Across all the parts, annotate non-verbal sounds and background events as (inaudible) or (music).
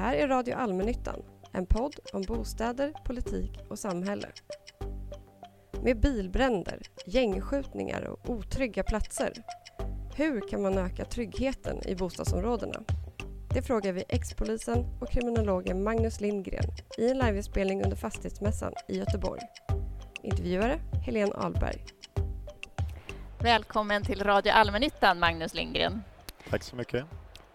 här är Radio Allmännyttan, en podd om bostäder, politik och samhälle. Med bilbränder, gängskjutningar och otrygga platser. Hur kan man öka tryggheten i bostadsområdena? Det frågar vi ex-polisen och kriminologen Magnus Lindgren i en liveinspelning under Fastighetsmässan i Göteborg. Intervjuare Helene Ahlberg. Välkommen till Radio Allmännyttan, Magnus Lindgren. Tack så mycket.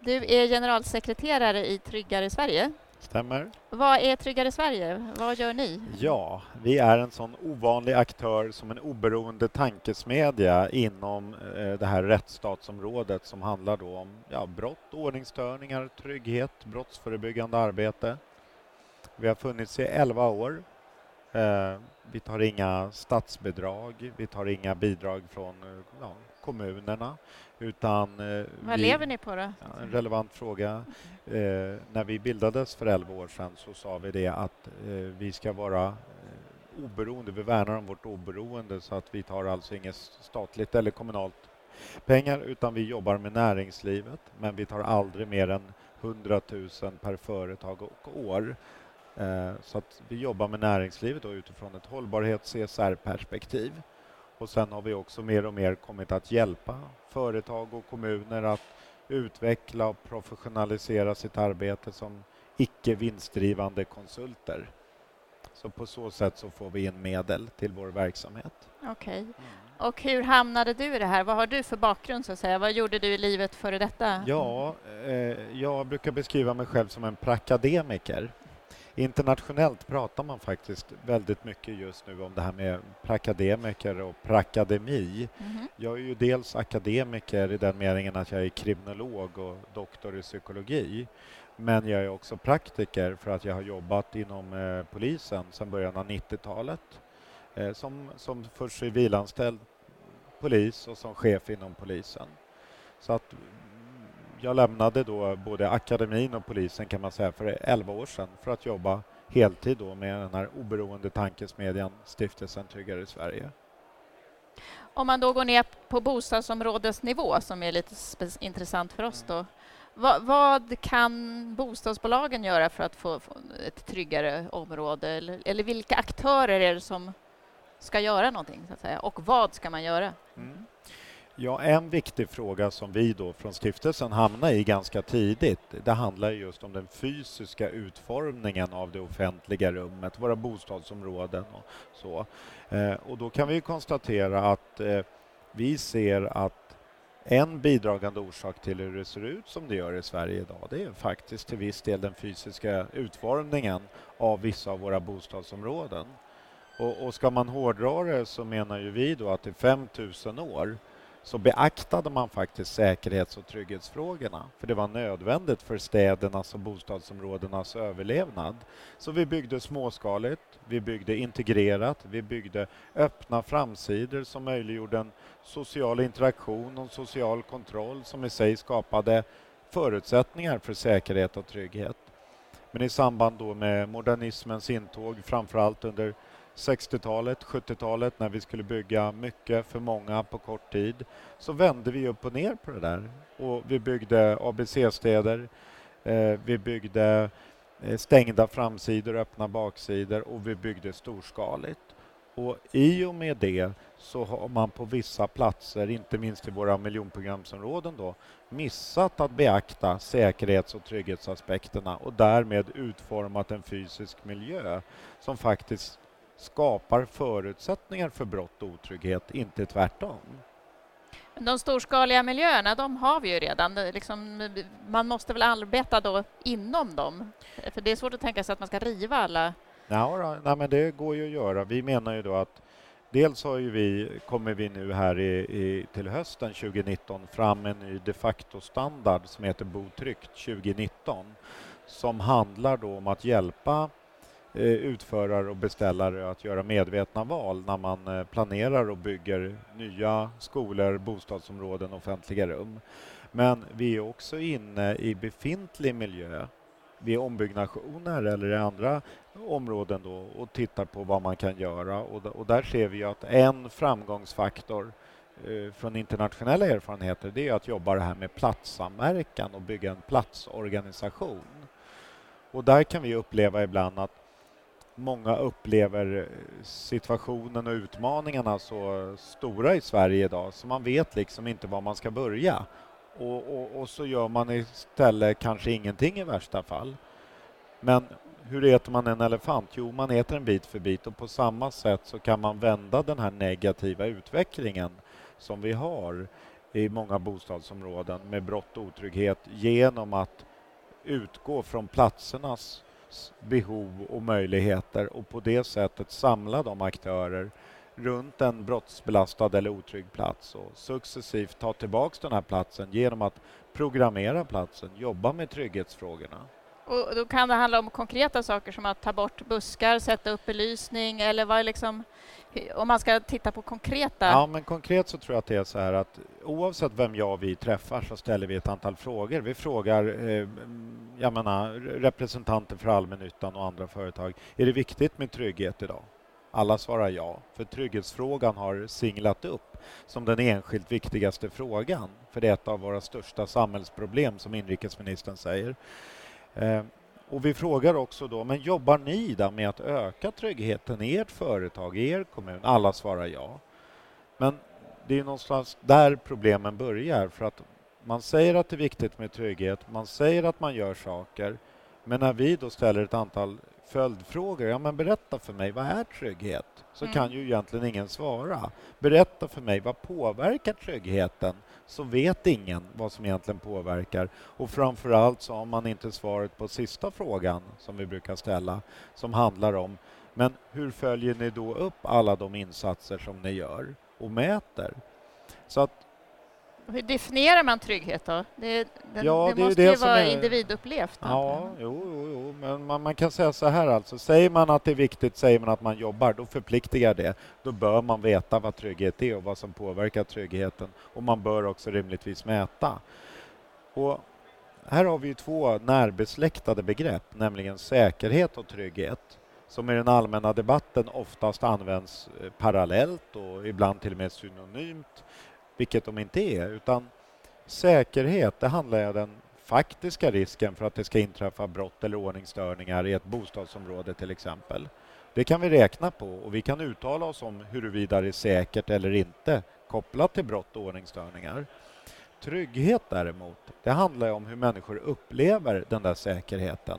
Du är generalsekreterare i Tryggare Sverige. Stämmer. Vad är Tryggare Sverige? Vad gör ni? Ja, vi är en sån ovanlig aktör som en oberoende tankesmedja inom eh, det här rättsstatsområdet som handlar då om ja, brott, ordningsstörningar, trygghet, brottsförebyggande arbete. Vi har funnits i 11 år. Eh, vi tar inga statsbidrag, vi tar inga bidrag från eh, ja, kommunerna. Utan, eh, Vad vi, lever ni på då? En relevant fråga. Eh, när vi bildades för 11 år sedan så sa vi det att eh, vi ska vara eh, oberoende, vi värnar om vårt oberoende så att vi tar alltså inget statligt eller kommunalt pengar utan vi jobbar med näringslivet men vi tar aldrig mer än 100 000 per företag och år. Eh, så att vi jobbar med näringslivet utifrån ett hållbarhets-CSR-perspektiv. Och sen har vi också mer och mer kommit att hjälpa företag och kommuner att utveckla och professionalisera sitt arbete som icke vinstdrivande konsulter. Så på så sätt så får vi in medel till vår verksamhet. Okej. Okay. Och hur hamnade du i det här? Vad har du för bakgrund så att säga? Vad gjorde du i livet före detta? Ja, eh, jag brukar beskriva mig själv som en prakademiker. Internationellt pratar man faktiskt väldigt mycket just nu om det här med prakademiker och prakademi. Mm. Jag är ju dels akademiker i den meningen att jag är kriminolog och doktor i psykologi. Men jag är också praktiker för att jag har jobbat inom eh, polisen sedan början av 90-talet. Eh, som, som först civilanställd polis och som chef inom polisen. Så att jag lämnade då både akademin och polisen kan man säga för 11 år sedan för att jobba heltid då med den här oberoende tankesmedjan Stiftelsen Tryggare Sverige. Om man då går ner på bostadsområdesnivå som är lite intressant för oss då. Vad, vad, kan bostadsbolagen göra för att få, få ett tryggare område? Eller, eller, vilka aktörer är det som ska göra någonting? Så att säga? Och vad ska man göra? Mm. Ja, en viktig fråga som vi då från stiftelsen hamnar i ganska tidigt, det handlar just om den fysiska utformningen av det offentliga rummet, våra bostadsområden och så. Eh, och då kan vi konstatera att eh, vi ser att en bidragande orsak till hur det ser ut som det gör i Sverige idag, det är faktiskt till viss del den fysiska utformningen av vissa av våra bostadsområden. Och, och ska man hårdra det så menar ju vi då att i 5000 år så beaktade man faktiskt säkerhets och trygghetsfrågorna. För det var nödvändigt för städernas och bostadsområdenas överlevnad. Så vi byggde småskaligt, vi byggde integrerat, vi byggde öppna framsidor som möjliggjorde en social interaktion och social kontroll som i sig skapade förutsättningar för säkerhet och trygghet. Men i samband då med modernismens intåg, framförallt under 60-talet, 70-talet när vi skulle bygga mycket för många på kort tid så vände vi upp och ner på det där. Och vi byggde ABC-städer, eh, vi byggde eh, stängda framsidor, öppna baksidor och vi byggde storskaligt. Och I och med det så har man på vissa platser, inte minst i våra miljonprogramsområden, då, missat att beakta säkerhets och trygghetsaspekterna och därmed utformat en fysisk miljö som faktiskt skapar förutsättningar för brott och otrygghet, inte tvärtom. De storskaliga miljöerna, de har vi ju redan. Liksom, man måste väl arbeta då inom dem? För det är svårt att tänka sig att man ska riva alla... Ja, nej, men det går ju att göra. Vi menar ju då att dels har ju vi, kommer vi nu här i, i, till hösten 2019 fram en ny de facto-standard som heter Bo tryggt 2019 som handlar då om att hjälpa Eh, utförare och beställare att göra medvetna val när man eh, planerar och bygger nya skolor, bostadsområden, offentliga rum. Men vi är också inne i befintlig miljö vid ombyggnationer eller i andra områden då och tittar på vad man kan göra. Och, där ser vi att en framgångsfaktor eh, från internationella erfarenheter det är att jobba det här med platssamverkan och bygga en platsorganisation. Och där kan vi uppleva ibland att många upplever eh, situationen och utmaningarna så stora i Sverige idag så man vet liksom inte var man ska börja. Och, och, och så gör man istället kanske ingenting i värsta fall. Men hur äter man en elefant? Jo, man äter en bit för bit och på samma sätt så kan man vända den här negativa utvecklingen som vi har i många bostadsområden med brott och otrygghet genom att utgå från platsernas behov och möjligheter och på det sättet samla de aktörer runt en brottsbelastad eller otrygg plats och successivt ta tillbaks den här platsen genom att programmera platsen, jobba med trygghetsfrågorna. Och då kan det handla om konkreta saker som att ta bort buskar, sätta upp belysning eller vad liksom, om man ska titta på konkreta... Ja, men konkret så tror jag att det är så här att oavsett vem jag och vi träffar så ställer vi ett antal frågor. Vi frågar eh, jag menar, representanter för allmännyttan och andra företag. Är det viktigt med trygghet idag? Alla svarar ja, för trygghetsfrågan har singlat upp som den enskilt viktigaste frågan. För det är ett av våra största samhällsproblem, som inrikesministern säger. Eh, och vi frågar också då, men jobbar ni där med att öka tryggheten i ert företag, i er kommun? Alla svarar ja. Men det är någonstans där problemen börjar, för att man säger att det är viktigt med trygghet, man säger att man gör saker, men när vi då ställer ett antal följdfrågor, ja men berätta för mig, vad är trygghet? Så mm. kan ju egentligen ingen svara. Berätta för mig, vad påverkar tryggheten? Så vet ingen vad som egentligen påverkar. Och framförallt så har man inte svaret på sista frågan som vi brukar ställa, som handlar om, men hur följer ni då upp alla de insatser som ni gör och mäter? Så att hur definierar man trygghet då? Det, den, ja, det, det måste det ju vara är... individupplevt. Ja, jo, jo, jo, men man, man, kan säga så här alltså. Säger man att det är viktigt, säger man att man jobbar, då förpliktigar det. Då bör man veta vad trygghet är och vad som påverkar tryggheten. Och man bör också rimligtvis mäta. Och här har vi två närbesläktade begrepp, nämligen säkerhet och trygghet som i den allmänna debatten oftast används eh, parallellt och ibland till och med synonymt vilket de inte är, utan säkerhet, det handlar om den faktiska risken för att det ska inträffa brott eller ordningsstörningar i ett bostadsområde till exempel. Det kan vi räkna på och vi kan uttala oss om huruvida det är säkert eller inte kopplat till brott och ordningsstörningar. Trygghet däremot, det handlar om hur människor upplever den där säkerheten.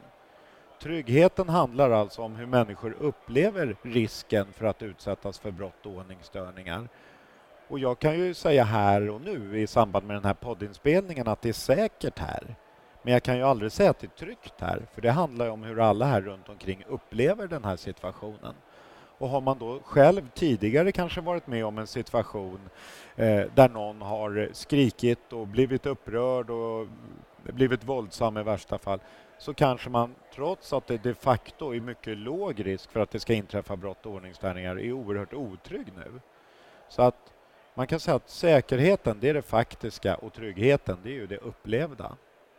Tryggheten handlar alltså om hur människor upplever risken för att utsättas för brott och ordningsstörningar. Och jag kan ju säga här och nu i samband med den här poddinspelningen att det är säkert här. Men jag kan ju aldrig säga att det är tryggt här, för det handlar ju om hur alla här runt omkring upplever den här situationen. Och har man då själv tidigare kanske varit med om en situation eh, där någon har skrikit och blivit upprörd och blivit våldsam i värsta fall, så kanske man trots att det de facto är mycket låg risk för att det ska inträffa brott och ordningsstörningar är oerhört otrygg nu. Så att man kan säga att säkerheten, det är det faktiska och tryggheten, det är ju det upplevda.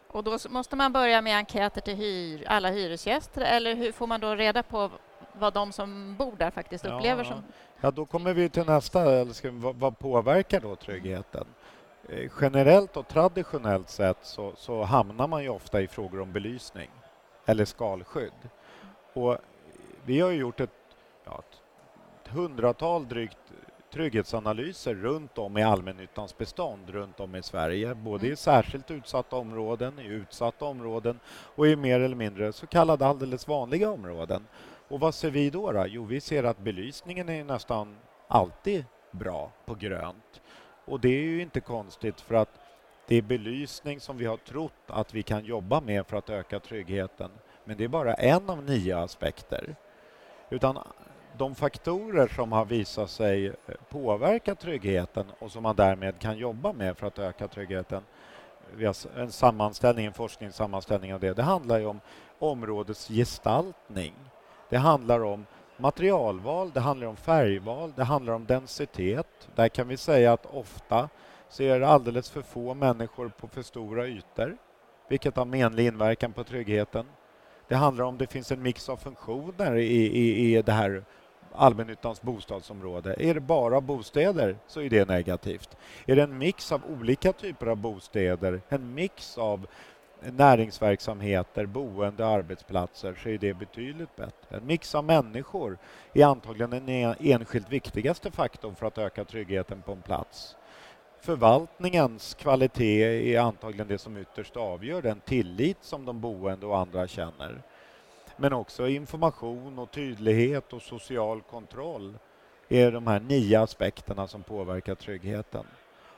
Och då måste man börja med enkäter till hyr, alla hyresgäster eller hur får man då reda på vad de som bor där faktiskt upplever ja, som... Ja, då kommer vi till nästa, vad, vad påverkar då tryggheten? Eh, generellt och traditionellt sett så, så, hamnar man ju ofta i frågor om belysning eller skalskydd. Och vi har gjort ett, ja, ett hundratal drygt trygghetsanalyser runt om i allmännyttans bestånd runt om i Sverige, både i mm. särskilt utsatta områden, i utsatta områden och i mer eller mindre så kallade alldeles vanliga områden. Och vad ser vi då? då? Jo, vi ser att belysningen är nästan alltid bra på grönt. Och det är ju inte konstigt för att det är belysning som vi har trott att vi kan jobba med för att öka tryggheten. Men det är bara en av nio aspekter. Utan de faktorer som har visat sig eh, påverka tryggheten och som man därmed kan jobba med för att öka tryggheten. Vi har en sammanställning, en forskningssammanställning av det. Det handlar ju om områdets gestaltning. Det handlar om materialval, det handlar om färgval, det handlar om densitet. Där kan vi säga att ofta så är det alldeles för få människor på för stora ytor, vilket har menlig inverkan på tryggheten. Det handlar om det finns en mix av funktioner i, i, i det här allmännyttans bostadsområde. Är det bara bostäder så är det negativt. Är det en mix av olika typer av bostäder, en mix av näringsverksamheter, boende, arbetsplatser så är det betydligt bättre. En mix av människor är antagligen den enskilt viktigaste faktorn för att öka tryggheten på en plats. Förvaltningens kvalitet är antagligen det som ytterst avgör den tillit som de boende och andra känner. Men också information och tydlighet och social kontroll är de här nio aspekterna som påverkar tryggheten.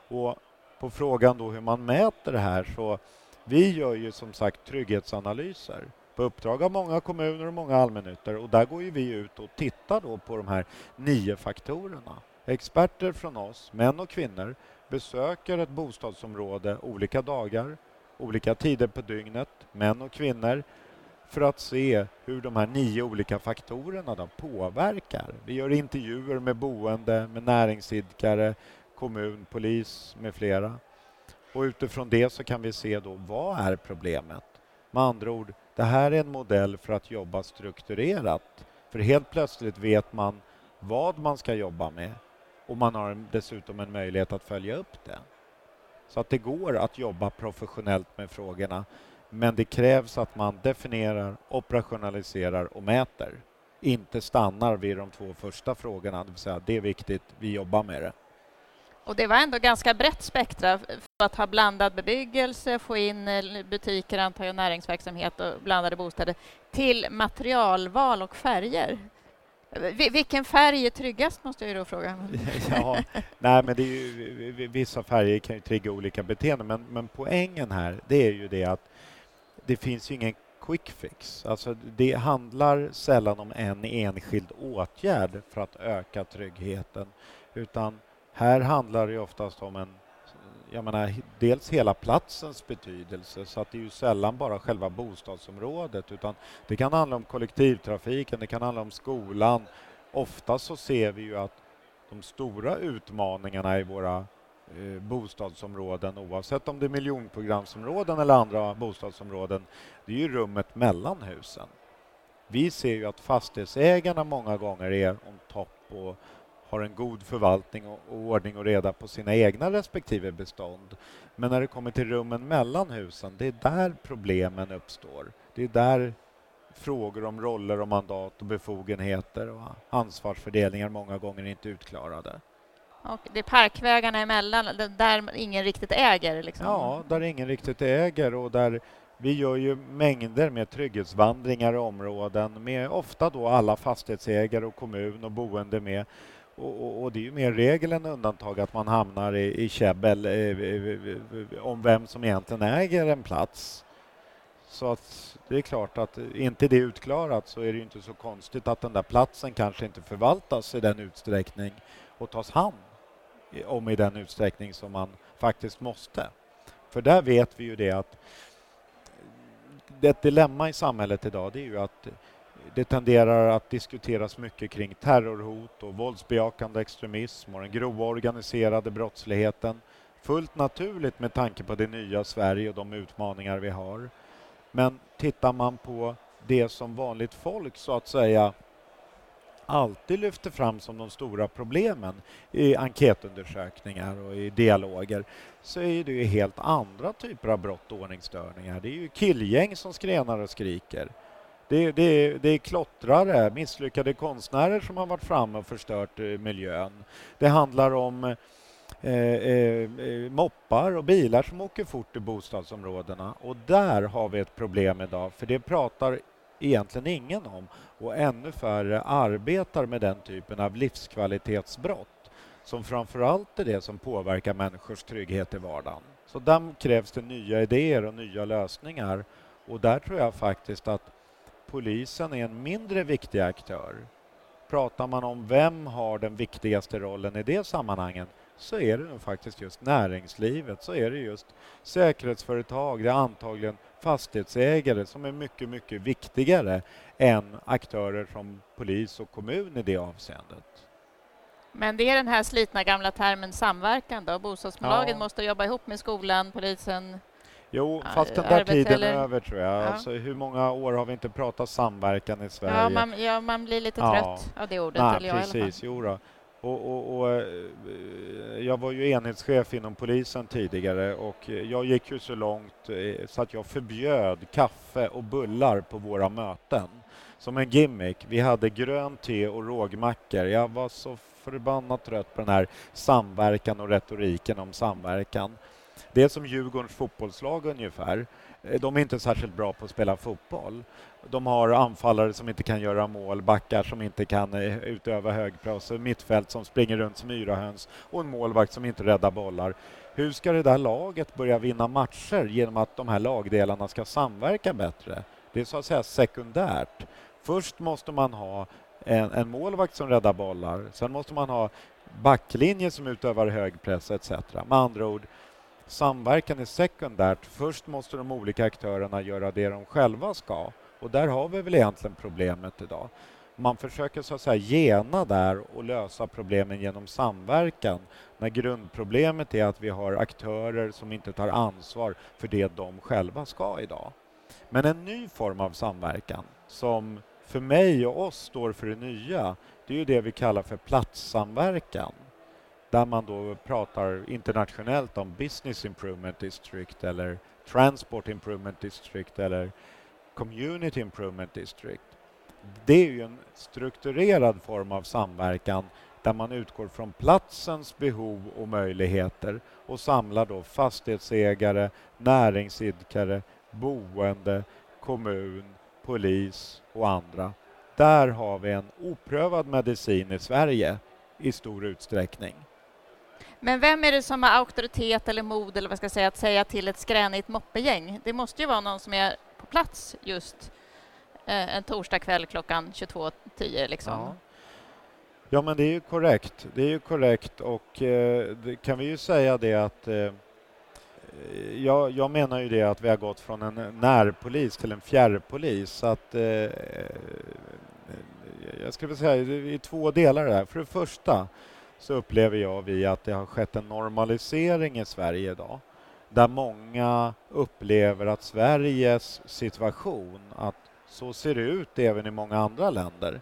Och på frågan då hur man mäter det här så vi gör ju som sagt trygghetsanalyser på uppdrag av många kommuner och många allmännyttor och där går ju vi ut och tittar då på de här nio faktorerna. Experter från oss, män och kvinnor, besöker ett bostadsområde olika dagar, olika tider på dygnet, män och kvinnor, för att se hur de här nio olika faktorerna då påverkar. Vi gör intervjuer med boende, med näringsidkare, kommun, polis med flera. Och utifrån det så kan vi se då vad är problemet? Med andra ord, det här är en modell för att jobba strukturerat. För helt plötsligt vet man vad man ska jobba med och man har dessutom en möjlighet att följa upp det. Så att det går att jobba professionellt med frågorna men det krävs att man definierar, operationaliserar och mäter. Inte stannar vid de två första frågorna, det vill säga det är viktigt, vi jobbar med det. Och det var ändå ganska brett spektra för att ha blandad bebyggelse, få in eh, butiker, antar jag, näringsverksamhet och blandade bostäder, till materialval och färger. Vilken färg är tryggast, måste jag då fråga. (laughs) ja, nej, men det är ju, vissa färger kan ju trigga olika beteenden, men, men poängen här, det är ju det att det finns ju ingen quick fix. Alltså det handlar sällan om en enskild åtgärd för att öka tryggheten, utan här handlar det oftast om en jag menar, dels hela platsens betydelse, så att det är ju sällan bara själva bostadsområdet, utan det kan handla om kollektivtrafiken, det kan handla om skolan. Ofta så ser vi ju att de stora utmaningarna i våra Eh, bostadsområden, oavsett om det är miljonprogramsområden eller andra bostadsområden, det är ju rummet mellan husen. Vi ser ju att fastighetsägarna många gånger är on topp och har en god förvaltning och, ordning och reda på sina egna respektive bestånd. Men när det kommer till rummen mellan husen, det är där problemen uppstår. Det är där frågor om roller och mandat och befogenheter och ansvarsfördelningar många gånger inte är utklarade. Och det är parkvägarna emellan, där ingen riktigt äger? Liksom. Ja, där ingen riktigt äger och där vi gör ju mängder med trygghetsvandringar i områden med ofta då alla fastighetsägare och kommun och boende med och, och, och, det är ju mer regel än undantag att man hamnar i, i käbbel eh, eh, eh, eh, om vem som egentligen äger en plats. Så att det är klart att inte det utklarat så är det inte så konstigt att den där platsen kanske inte förvaltas i den utsträckning och tas hand om i den utsträckning som man faktiskt måste. För där vet vi ju det att ett dilemma i samhället idag det är ju att det tenderar att diskuteras mycket kring terrorhot och våldsbejakande extremism och den grova organiserade brottsligheten. Fullt naturligt med tanke på det nya Sverige och de utmaningar vi har. Men tittar man på det som vanligt folk så att säga alltid lyfter fram som de stora problemen i enkätundersökningar och i dialoger så är det ju helt andra typer av brott och ordningsstörningar. Det är ju killgäng som skrenar och skriker. Det, det, det är klottrare, misslyckade konstnärer som har varit framme och förstört eh, miljön. Det handlar om eh, eh, moppar och bilar som åker fort i bostadsområdena. Och där har vi ett problem idag, för det pratar egentligen ingen om. Och ännu färre arbetar med den typen av livskvalitetsbrott som framförallt är det som påverkar människors trygghet i vardagen. Så där krävs det nya idéer och nya lösningar. Och där tror jag faktiskt att polisen är en mindre viktig aktör. Pratar man om vem har den viktigaste rollen i det sammanhanget så är det faktiskt just näringslivet, så är det just säkerhetsföretag, det är antagligen fastighetsägare som är mycket, mycket viktigare än aktörer som polis och kommun i det avseendet. Men det är den här slitna gamla termen samverkan då? Bostadsbolagen ja. måste jobba ihop med skolan, polisen, Jo, fast den där tiden är över tror jag. Ja. Alltså, hur många år har vi inte pratat samverkan i Sverige? Ja, man, ja, man blir lite trött av det ordet. Nej, precis. Jo då. Och, och, och, eh, jag var ju enhetschef inom polisen tidigare och eh, jag gick ju så långt eh, så att jag förbjöd kaffe och bullar på våra möten. Som en gimmick. Vi hade grönt te och rågmackor. Jag var så förbannat trött på den här samverkan och retoriken om samverkan. Det är som Djurgårdens fotbollslag ungefär. Eh, de är inte särskilt bra på att spela fotboll. De har anfallare som inte kan göra mål, backar som inte kan eh, utöva högpress, mittfält som springer runt som yrahöns och en målvakt som inte räddar bollar. Hur ska det där laget börja vinna matcher genom att de här lagdelarna ska samverka bättre? Det är så att säga sekundärt. Först måste man ha en, en målvakt som räddar bollar, sen måste man ha backlinje som utövar hög press etc. Med andra ord, samverkan är sekundärt. Först måste de olika aktörerna göra det de själva ska. Och där har vi väl egentligen problemet idag. Man försöker så att säga gena där och lösa problemen genom samverkan när grundproblemet är att vi har aktörer som inte tar ansvar för det de själva ska idag. Men en ny form av samverkan som för mig och oss står för det nya, det är ju det vi kallar för platssamverkan där man då pratar internationellt om Business Improvement District eller Transport Improvement District eller Community Improvement District. Det är ju en strukturerad form av samverkan där man utgår från platsens behov och möjligheter och samlar då fastighetsägare, näringsidkare, boende, kommun, polis och andra. Där har vi en oprövad medicin i Sverige i stor utsträckning. Men vem är det som har auktoritet eller mod eller vad ska jag säga, att säga till ett skränigt moppegäng? Det måste ju vara någon som är på plats just eh, en torsdagkväll klockan 22.10 liksom. Ja. ja. men det är ju korrekt. Det är ju korrekt och eh, kan vi ju säga det att eh, eh, jag, jag, menar ju det att vi har gått från en närpolis till en fjärrpolis. Att, eh, eh, jag skulle säga i två delar där. För det första så upplever jag vi att det har skett en normalisering i Sverige idag där många upplever att Sveriges situation, att så ser det ut även i många andra länder.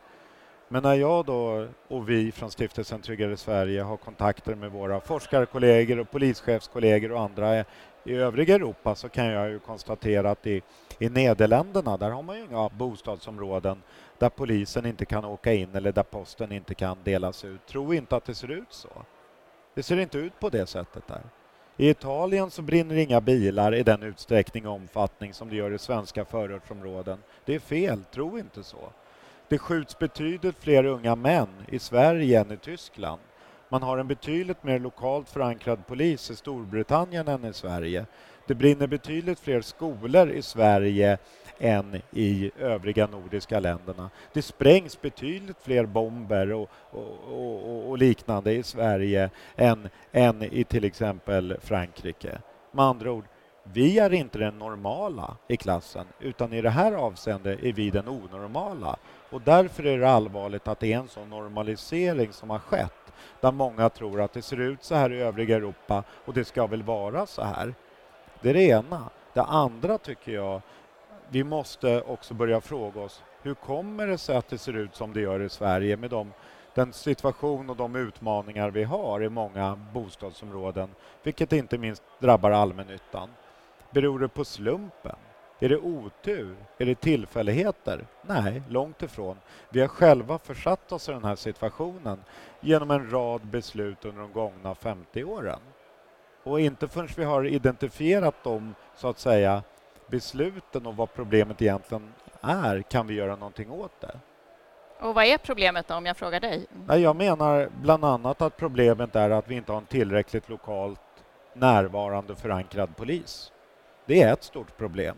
Men när jag då och vi från Stiftelsen Tryggare Sverige har kontakter med våra forskarkollegor och polischefskollegor och andra i övriga Europa så kan jag ju konstatera att i, i Nederländerna, där har man ju inga bostadsområden där polisen inte kan åka in eller där posten inte kan delas ut. Tro inte att det ser ut så. Det ser inte ut på det sättet där. I Italien så brinner inga bilar i den utsträckning och omfattning som det gör i svenska förortsområden. Det är fel, tro inte så. Det skjuts betydligt fler unga män i Sverige än i Tyskland. Man har en betydligt mer lokalt förankrad polis i Storbritannien än i Sverige. Det brinner betydligt fler skolor i Sverige än i övriga nordiska länderna. Det sprängs betydligt fler bomber och, och, och, och liknande i Sverige än, än i till exempel Frankrike. Med andra ord, vi är inte den normala i klassen utan i det här avseendet är vi den onormala. Och därför är det allvarligt att det är en sån normalisering som har skett där många tror att det ser ut så här i övriga Europa och det ska väl vara så här. Det är det ena. Det andra tycker jag, vi måste också börja fråga oss hur kommer det sig att det ser ut som det gör i Sverige med de, den situation och de utmaningar vi har i många bostadsområden, vilket inte minst drabbar allmännyttan. Beror det på slumpen? Är det otur? Är det tillfälligheter? Nej, långt ifrån. Vi har själva försatt oss i den här situationen genom en rad beslut under de gångna 50 åren. Och inte förrän vi har identifierat de, så att säga, besluten och vad problemet egentligen är kan vi göra någonting åt det. Och vad är problemet då, om jag frågar dig? Jag menar bland annat att problemet är att vi inte har en tillräckligt lokalt närvarande förankrad polis. Det är ett stort problem.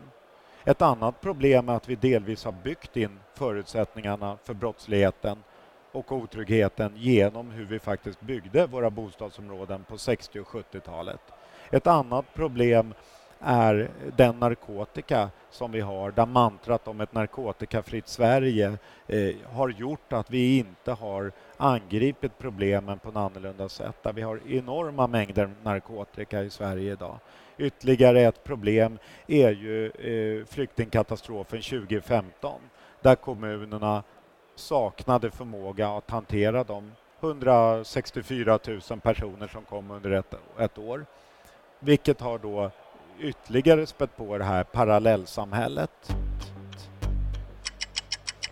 Ett annat problem är att vi delvis har byggt in förutsättningarna för brottsligheten och otryggheten genom hur vi faktiskt byggde våra bostadsområden på 60 och 70-talet. Ett annat problem är den narkotika som vi har, där mantrat om ett narkotikafritt Sverige eh, har gjort att vi inte har angripit problemen på ett annorlunda sätt, där vi har enorma mängder narkotika i Sverige idag. Ytterligare ett problem är ju eh, flyktingkatastrofen 2015 där kommunerna saknade förmåga att hantera de 164 000 personer som kom under ett, ett år. Vilket har då ytterligare spett på det här parallellsamhället.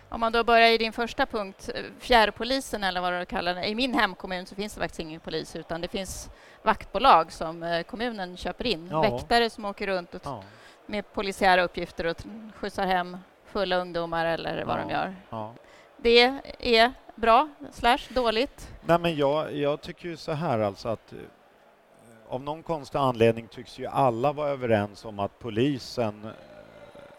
Om man då börjar i din första punkt, eh, fjärrpolisen eller vad du kallar det. I min hemkommun så finns det faktiskt ingen polis utan det finns vaktbolag som eh, kommunen köper in. Ja. Väktare som åker runt och ja. med polisiära uppgifter och skjutsar hem fulla ungdomar eller vad ja. de gör. Det är bra slash dåligt? Nej, men jag, jag tycker ju så här alltså att eh, av någon konstig anledning tycks ju alla vara överens om att polisen eh,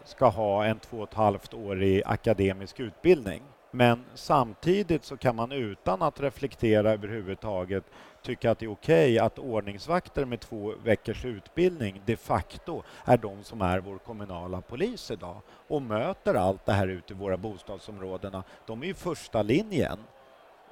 ska ha en två och ett halvt årig akademisk utbildning. Men samtidigt så kan man utan att reflektera överhuvudtaget tycka att det är okej okay att ordningsvakter med två veckors utbildning de facto är de som är vår kommunala polis idag och möter allt det här ute i våra bostadsområdena. De är ju första linjen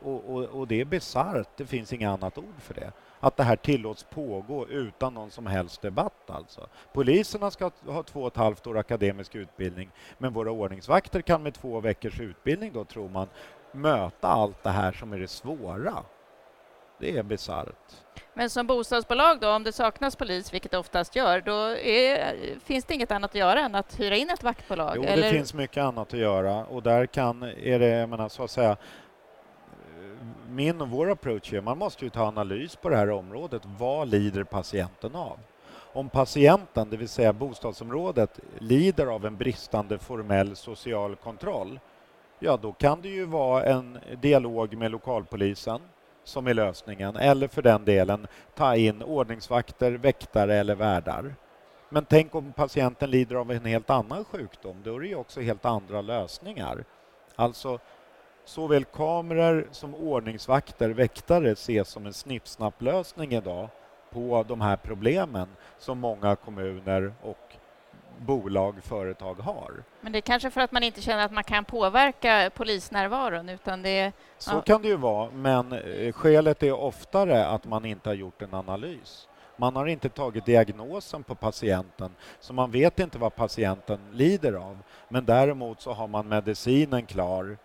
och, och, och det är bisarrt, det finns inget annat ord för det att det här tillåts pågå utan någon som helst debatt. Alltså. Poliserna ska ha två och ett halvt år akademisk utbildning men våra ordningsvakter kan med två veckors utbildning då, tror man, möta allt det här som är det svåra. Det är bisarrt. Men som bostadsbolag då, om det saknas polis, vilket det oftast gör, då är, finns det inget annat att göra än att hyra in ett vaktbolag? Jo, eller? det finns mycket annat att göra och där kan, är det, jag menar, så att säga, min och vår approach är man måste ju ta analys på det här området. Vad lider patienten av? Om patienten, det vill säga bostadsområdet, lider av en bristande formell social kontroll, ja då kan det ju vara en dialog med lokalpolisen som är lösningen, eller för den delen ta in ordningsvakter, väktare eller värdar. Men tänk om patienten lider av en helt annan sjukdom, då är det ju också helt andra lösningar. Alltså Såväl kameror som ordningsvakter, väktare, ses som en snippsnapplösning idag på de här problemen som många kommuner och bolag, företag har. Men det är kanske för att man inte känner att man kan påverka polisnärvaron utan det... Så ja. kan det ju vara, men eh, skälet är oftare att man inte har gjort en analys. Man har inte tagit diagnosen på patienten, så man vet inte vad patienten lider av. Men däremot så har man medicinen klar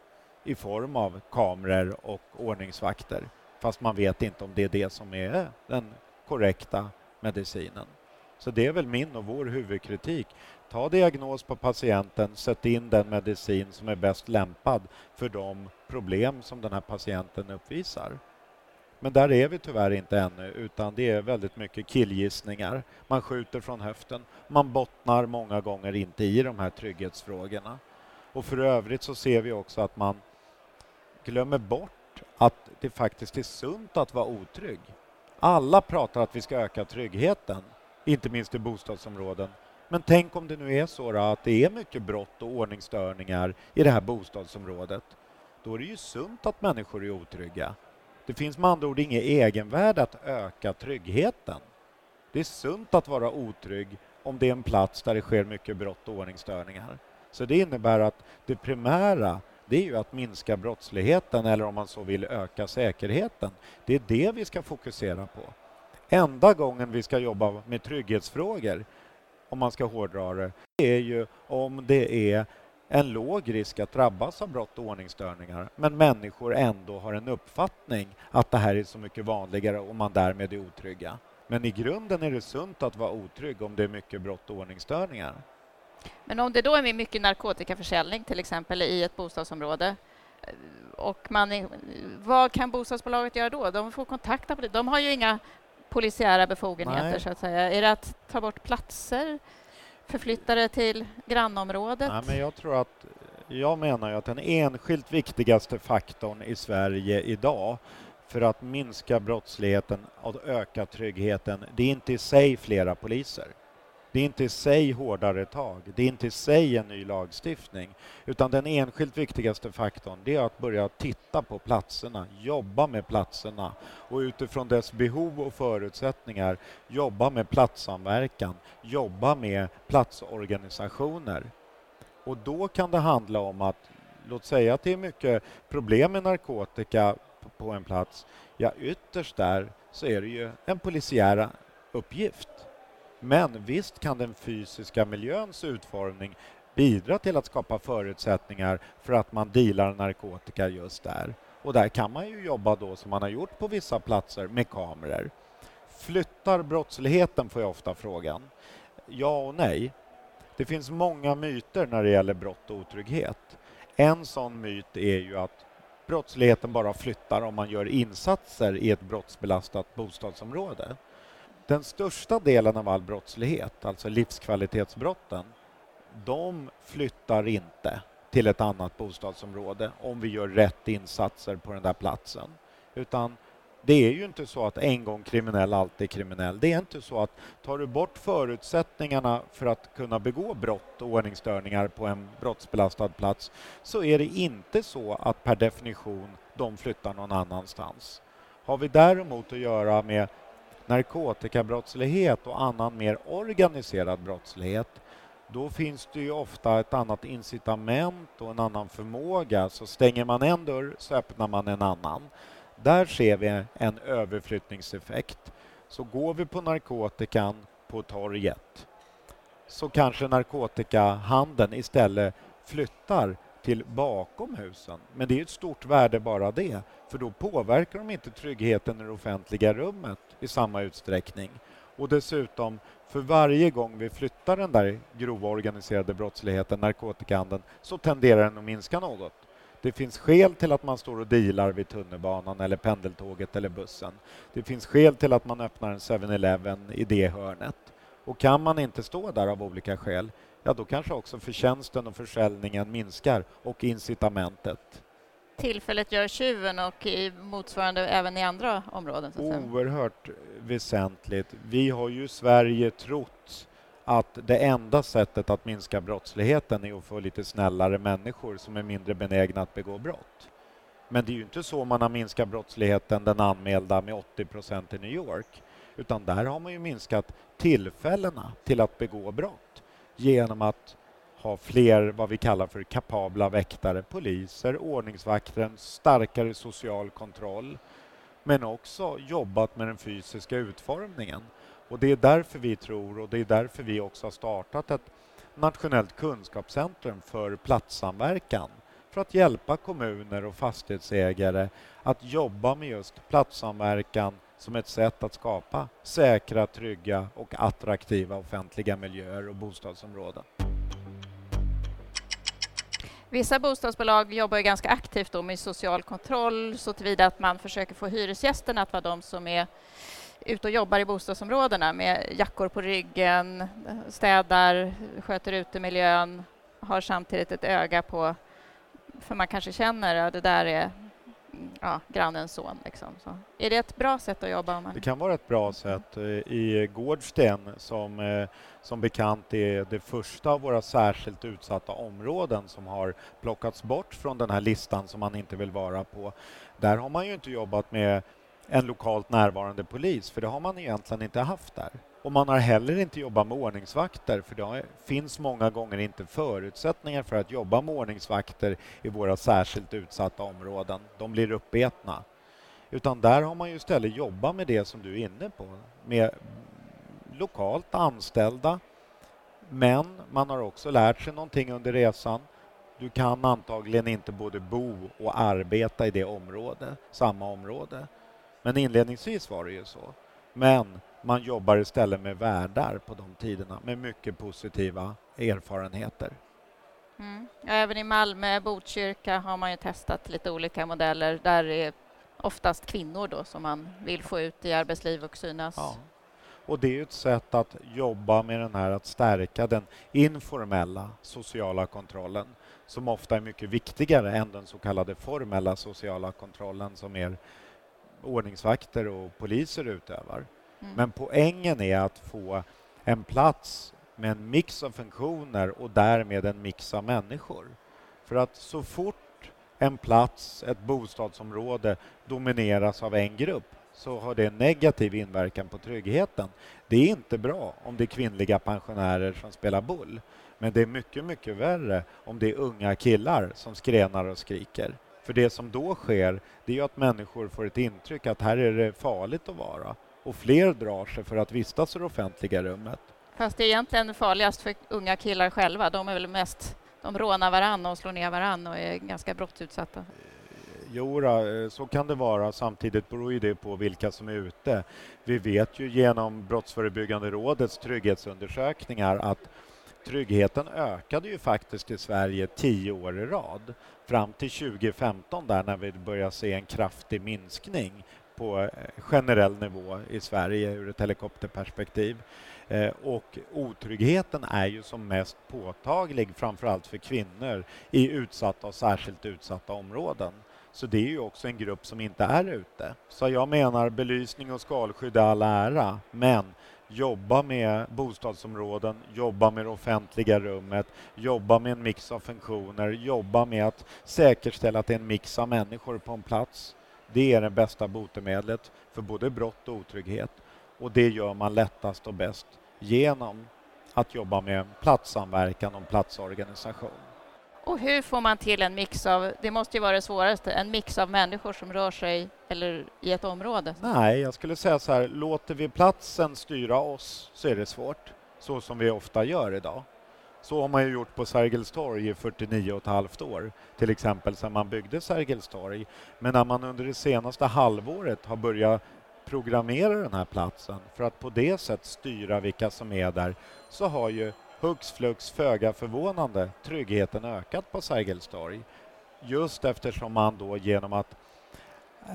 i form av kameror och ordningsvakter. Fast man vet inte om det är det som är den korrekta medicinen. Så det är väl min och vår huvudkritik. Ta diagnos på patienten, sätt in den medicin som är bäst lämpad för de problem som den här patienten uppvisar. Men där är vi tyvärr inte ännu, utan det är väldigt mycket killgissningar. Man skjuter från höften. Man bottnar många gånger inte i de här trygghetsfrågorna. Och för övrigt så ser vi också att man glömmer bort att det faktiskt är sunt att vara otrygg. Alla pratar att vi ska öka tryggheten, inte minst i bostadsområden. Men tänk om det nu är så att det är mycket brott och ordningsstörningar i det här bostadsområdet. Då är det ju sunt att människor är otrygga. Det finns med andra ord inget egenvärde att öka tryggheten. Det är sunt att vara otrygg om det är en plats där det sker mycket brott och ordningsstörningar. Så det innebär att det primära det är ju att minska brottsligheten eller om man så vill öka säkerheten. Det är det vi ska fokusera på. Enda gången vi ska jobba med trygghetsfrågor, om man ska hårdra det, det är ju om det är en låg risk att drabbas av brott och ordningsstörningar men människor ändå har en uppfattning att det här är så mycket vanligare och man därmed är otrygga. Men i grunden är det sunt att vara otrygg om det är mycket brott och ordningsstörningar. Men om det då är mycket narkotikaförsäljning till exempel i ett bostadsområde eh, och man, vad kan bostadsbolaget göra då? De får kontakta polisen. De har ju inga polisiära befogenheter Nej. så att säga. Är det att ta bort platser? Förflytta det till grannområdet? Nej, men jag tror att jag menar ju att den enskilt viktigaste faktorn i Sverige idag för att minska brottsligheten och öka tryggheten, det är inte i sig flera poliser. Det är inte i sig hårdare tag, det är inte i sig en ny lagstiftning, utan den enskilt viktigaste faktorn det är att börja titta på platserna, jobba med platserna och utifrån dess behov och förutsättningar jobba med platssamverkan, jobba med platsorganisationer. Och då kan det handla om att, låt säga att det är mycket problem med narkotika på en plats, ja ytterst där så är det ju en polisiär uppgift. Men visst kan den fysiska miljöns utformning bidra till att skapa förutsättningar för att man dealar narkotika just där. Och där kan man ju jobba då som man har gjort på vissa platser med kameror. Flyttar brottsligheten får jag ofta frågan. Ja och nej. Det finns många myter när det gäller brott och otrygghet. En sån myt är ju att brottsligheten bara flyttar om man gör insatser i ett brottsbelastat bostadsområde. Den största delen av all brottslighet, alltså livskvalitetsbrotten, de flyttar inte till ett annat bostadsområde om vi gör rätt insatser på den där platsen. Utan det är ju inte så att en gång kriminell alltid kriminell. Det är inte så att tar du bort förutsättningarna för att kunna begå brott och ordningsstörningar på en brottsbelastad plats så är det inte så att per definition de flyttar någon annanstans. Har vi däremot att göra med narkotikabrottslighet och annan mer organiserad brottslighet då finns det ju ofta ett annat incitament och en annan förmåga. Så stänger man en dörr så öppnar man en annan. Där ser vi en överflyttningseffekt. Så går vi på narkotikan på torget så kanske narkotikahandeln istället flyttar till bakom husen. Men det är ett stort värde bara det, för då påverkar de inte tryggheten i det offentliga rummet i samma utsträckning. Och dessutom, för varje gång vi flyttar den där grova organiserade brottsligheten, narkotikahandeln, så tenderar den att minska något. Det finns skäl till att man står och dealar vid tunnelbanan eller pendeltåget eller bussen. Det finns skäl till att man öppnar en 7-Eleven i det hörnet. Och kan man inte stå där av olika skäl, ja då kanske också förtjänsten och försäljningen minskar och incitamentet. Tillfället gör tjuven och i motsvarande även i andra områden? Så Oerhört väsentligt. Vi har ju i Sverige trott att det enda sättet att minska brottsligheten är att få lite snällare människor som är mindre benägna att begå brott. Men det är ju inte så man har minskat brottsligheten, den anmälda, med 80 procent i New York. Utan där har man ju minskat tillfällena till att begå brott genom att ha fler vad vi kallar för kapabla väktare, poliser, ordningsvakter, en starkare social kontroll men också jobbat med den fysiska utformningen. Och det är därför vi tror och det är därför vi också har startat ett nationellt kunskapscentrum för platssamverkan för att hjälpa kommuner och fastighetsägare att jobba med just platssamverkan som ett sätt att skapa säkra, trygga och attraktiva offentliga miljöer och bostadsområden. Vissa bostadsbolag jobbar ju ganska aktivt då med social kontroll så tillvida att man försöker få hyresgästerna att vara de som är ute och jobbar i bostadsområdena med jackor på ryggen, städar, sköter utemiljön, har samtidigt ett öga på, för man kanske känner att det där är ja, grannens son. Liksom. Så. Är det ett bra sätt att jobba? Det kan vara ett bra sätt. Eh, I Gårdsten, som eh, som bekant är det första av våra särskilt utsatta områden som har plockats bort från den här listan som man inte vill vara på. Där har man ju inte jobbat med en lokalt närvarande polis, för det har man egentligen inte haft där. Och man har heller inte jobbat med ordningsvakter, för det finns många gånger inte förutsättningar för att jobba med ordningsvakter i våra särskilt utsatta områden. De blir uppätna. Utan där har man ju istället jobbat med det som du är inne på, med lokalt anställda. Men man har också lärt sig någonting under resan. Du kan antagligen inte både bo och arbeta i det område, samma område. Men inledningsvis var det ju så. Men man jobbar istället med värdar på de tiderna med mycket positiva erfarenheter. Mm. Även i Malmö, Botkyrka har man ju testat lite olika modeller. Där är oftast kvinnor då som man vill få ut i arbetsliv och synas. Ja. Och det är ett sätt att jobba med den här att stärka den informella sociala kontrollen som ofta är mycket viktigare än den så kallade formella sociala kontrollen som er ordningsvakter och poliser utövar. Mm. Men poängen är att få en plats med en mix av funktioner och därmed en mix av människor. För att så fort en plats, ett bostadsområde domineras av en grupp så har det en negativ inverkan på tryggheten. Det är inte bra om det är kvinnliga pensionärer som spelar boll. Men det är mycket, mycket värre om det är unga killar som skränar och skriker. För det som då sker, det är att människor får ett intryck att här är det farligt att vara. Och fler drar sig för att vistas i det offentliga rummet. Fast det är egentligen farligast för unga killar själva. De är väl mest, de rånar varann och slår ner varann och är ganska brottsutsatta. Jo, eh, så kan det vara. Samtidigt beror ju det på vilka som är ute. Vi vet ju genom Brottsförebyggande rådets trygghetsundersökningar att tryggheten ökade ju faktiskt i Sverige tio år i rad fram till 2015 där när vi börjar se en kraftig minskning på eh, generell nivå i Sverige ur ett helikopterperspektiv. Eh, och otryggheten är ju som mest påtaglig framförallt för kvinnor i utsatta och särskilt utsatta områden. Så det är ju också en grupp som inte är ute. Så jag menar belysning och skalskydd är all ära, men jobba med bostadsområden, jobba med det offentliga rummet, jobba med en mix av funktioner, jobba med att säkerställa att det är en mix av människor på en plats. Det är det bästa botemedlet för både brott och otrygghet och det gör man lättast och bäst genom att jobba med platssamverkan och platsorganisation. Och hur får man till en mix av, det måste ju vara det svåraste, en mix av människor som rör sig eller i ett område? Nej, jag skulle säga så här, låter vi platsen styra oss så är det svårt, så som vi ofta gör idag. Så har man ju gjort på Sergels torg i 49 och ett halvt år, till exempel sedan man byggde Sergels torg. Men när man under det senaste halvåret har börjat programmera den här platsen för att på det sättet styra vilka som är där så har ju hux flux föga förvånande tryggheten ökat på Sergels torg. Just eftersom man då genom att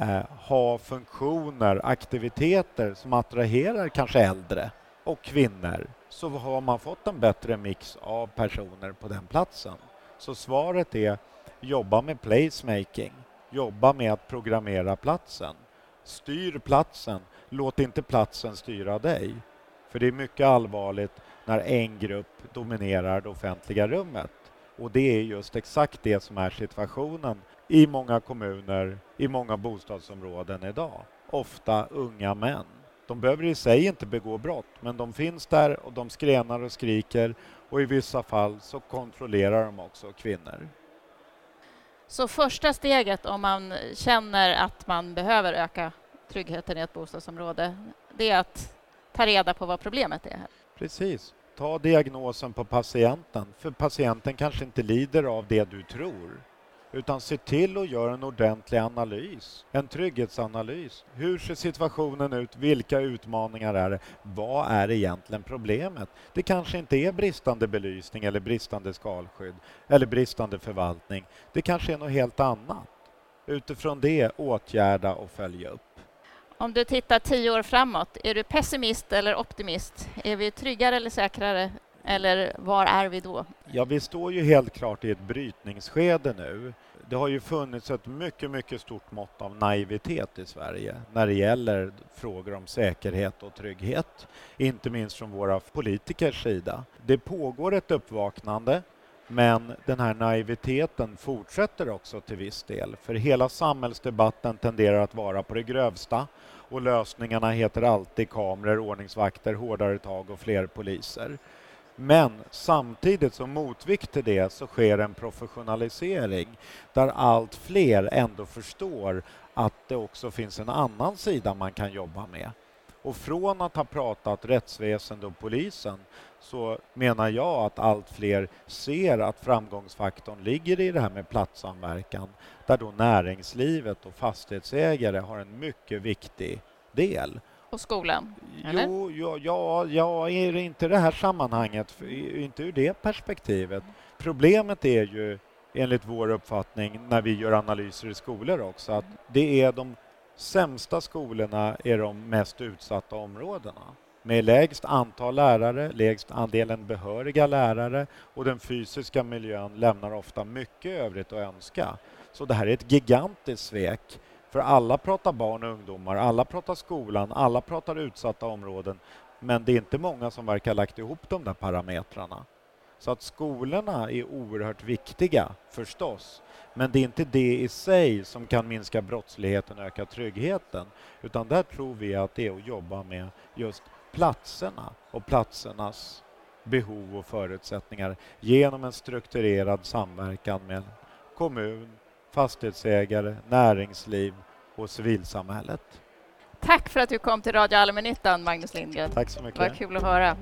eh, ha funktioner, aktiviteter som attraherar kanske äldre och kvinnor så har man fått en bättre mix av personer på den platsen. Så svaret är jobba med placemaking, jobba med att programmera platsen. Styr platsen, låt inte platsen styra dig. För det är mycket allvarligt när en grupp dominerar det offentliga rummet. Och det är just exakt det som är situationen i många kommuner, i många bostadsområden idag. Ofta unga män. De behöver i sig inte begå brott, men de finns där och de skränar och skriker och i vissa fall så kontrollerar de också kvinnor. Så första steget om man känner att man behöver öka tryggheten i ett bostadsområde, det är att ta reda på vad problemet är? Precis. Ta diagnosen på patienten, för patienten kanske inte lider av det du tror. Utan se till att göra en ordentlig analys, en trygghetsanalys. Hur ser situationen ut? Vilka utmaningar är det? Vad är egentligen problemet? Det kanske inte är bristande belysning eller bristande skalskydd eller bristande förvaltning. Det kanske är något helt annat. Utifrån det åtgärda och följa upp. Om du tittar tio år framåt, är du pessimist eller optimist? Är vi tryggare eller säkrare? Eller var är vi då? Ja, vi står ju helt klart i ett brytningsskede nu. Det har ju funnits ett mycket, mycket stort mått av naivitet i Sverige när det gäller frågor om säkerhet och trygghet, inte minst från våra politikers sida. Det pågår ett uppvaknande men den här naiviteten fortsätter också till viss del, för hela samhällsdebatten tenderar att vara på det grövsta och lösningarna heter alltid kameror, ordningsvakter, hårdare tag och fler poliser. Men samtidigt som motvikt till det så sker en professionalisering där allt fler ändå förstår att det också finns en annan sida man kan jobba med. Och från att ha pratat rättsväsende och polisen så menar jag att allt fler ser att framgångsfaktorn ligger i det här med platssamverkan där då näringslivet och fastighetsägare har en mycket viktig del. Och skolan? Eller? Jo, ja, ja, ja, inte det här sammanhanget, inte ur det perspektivet. Problemet är ju enligt vår uppfattning när vi gör analyser i skolor också att det är de sämsta skolorna är de mest utsatta områdena med lägst antal lärare, lägst andelen behöriga lärare och den fysiska miljön lämnar ofta mycket övrigt att önska. Så det här är ett gigantiskt svek. För alla pratar barn och ungdomar, alla pratar skolan, alla pratar utsatta områden. Men det är inte många som verkar ha lagt ihop de där parametrarna. Så att skolorna är oerhört viktiga, förstås. Men det är inte det i sig som kan minska brottsligheten och öka tryggheten. Utan där tror vi att det är att jobba med just platserna och platsernas behov och förutsättningar genom en strukturerad samverkan med kommun, fastighetsägare, näringsliv och civilsamhället. Tack för att du kom till Radio Allmännyttan, Magnus Lindgren. Tack så mycket. Vad kul att höra.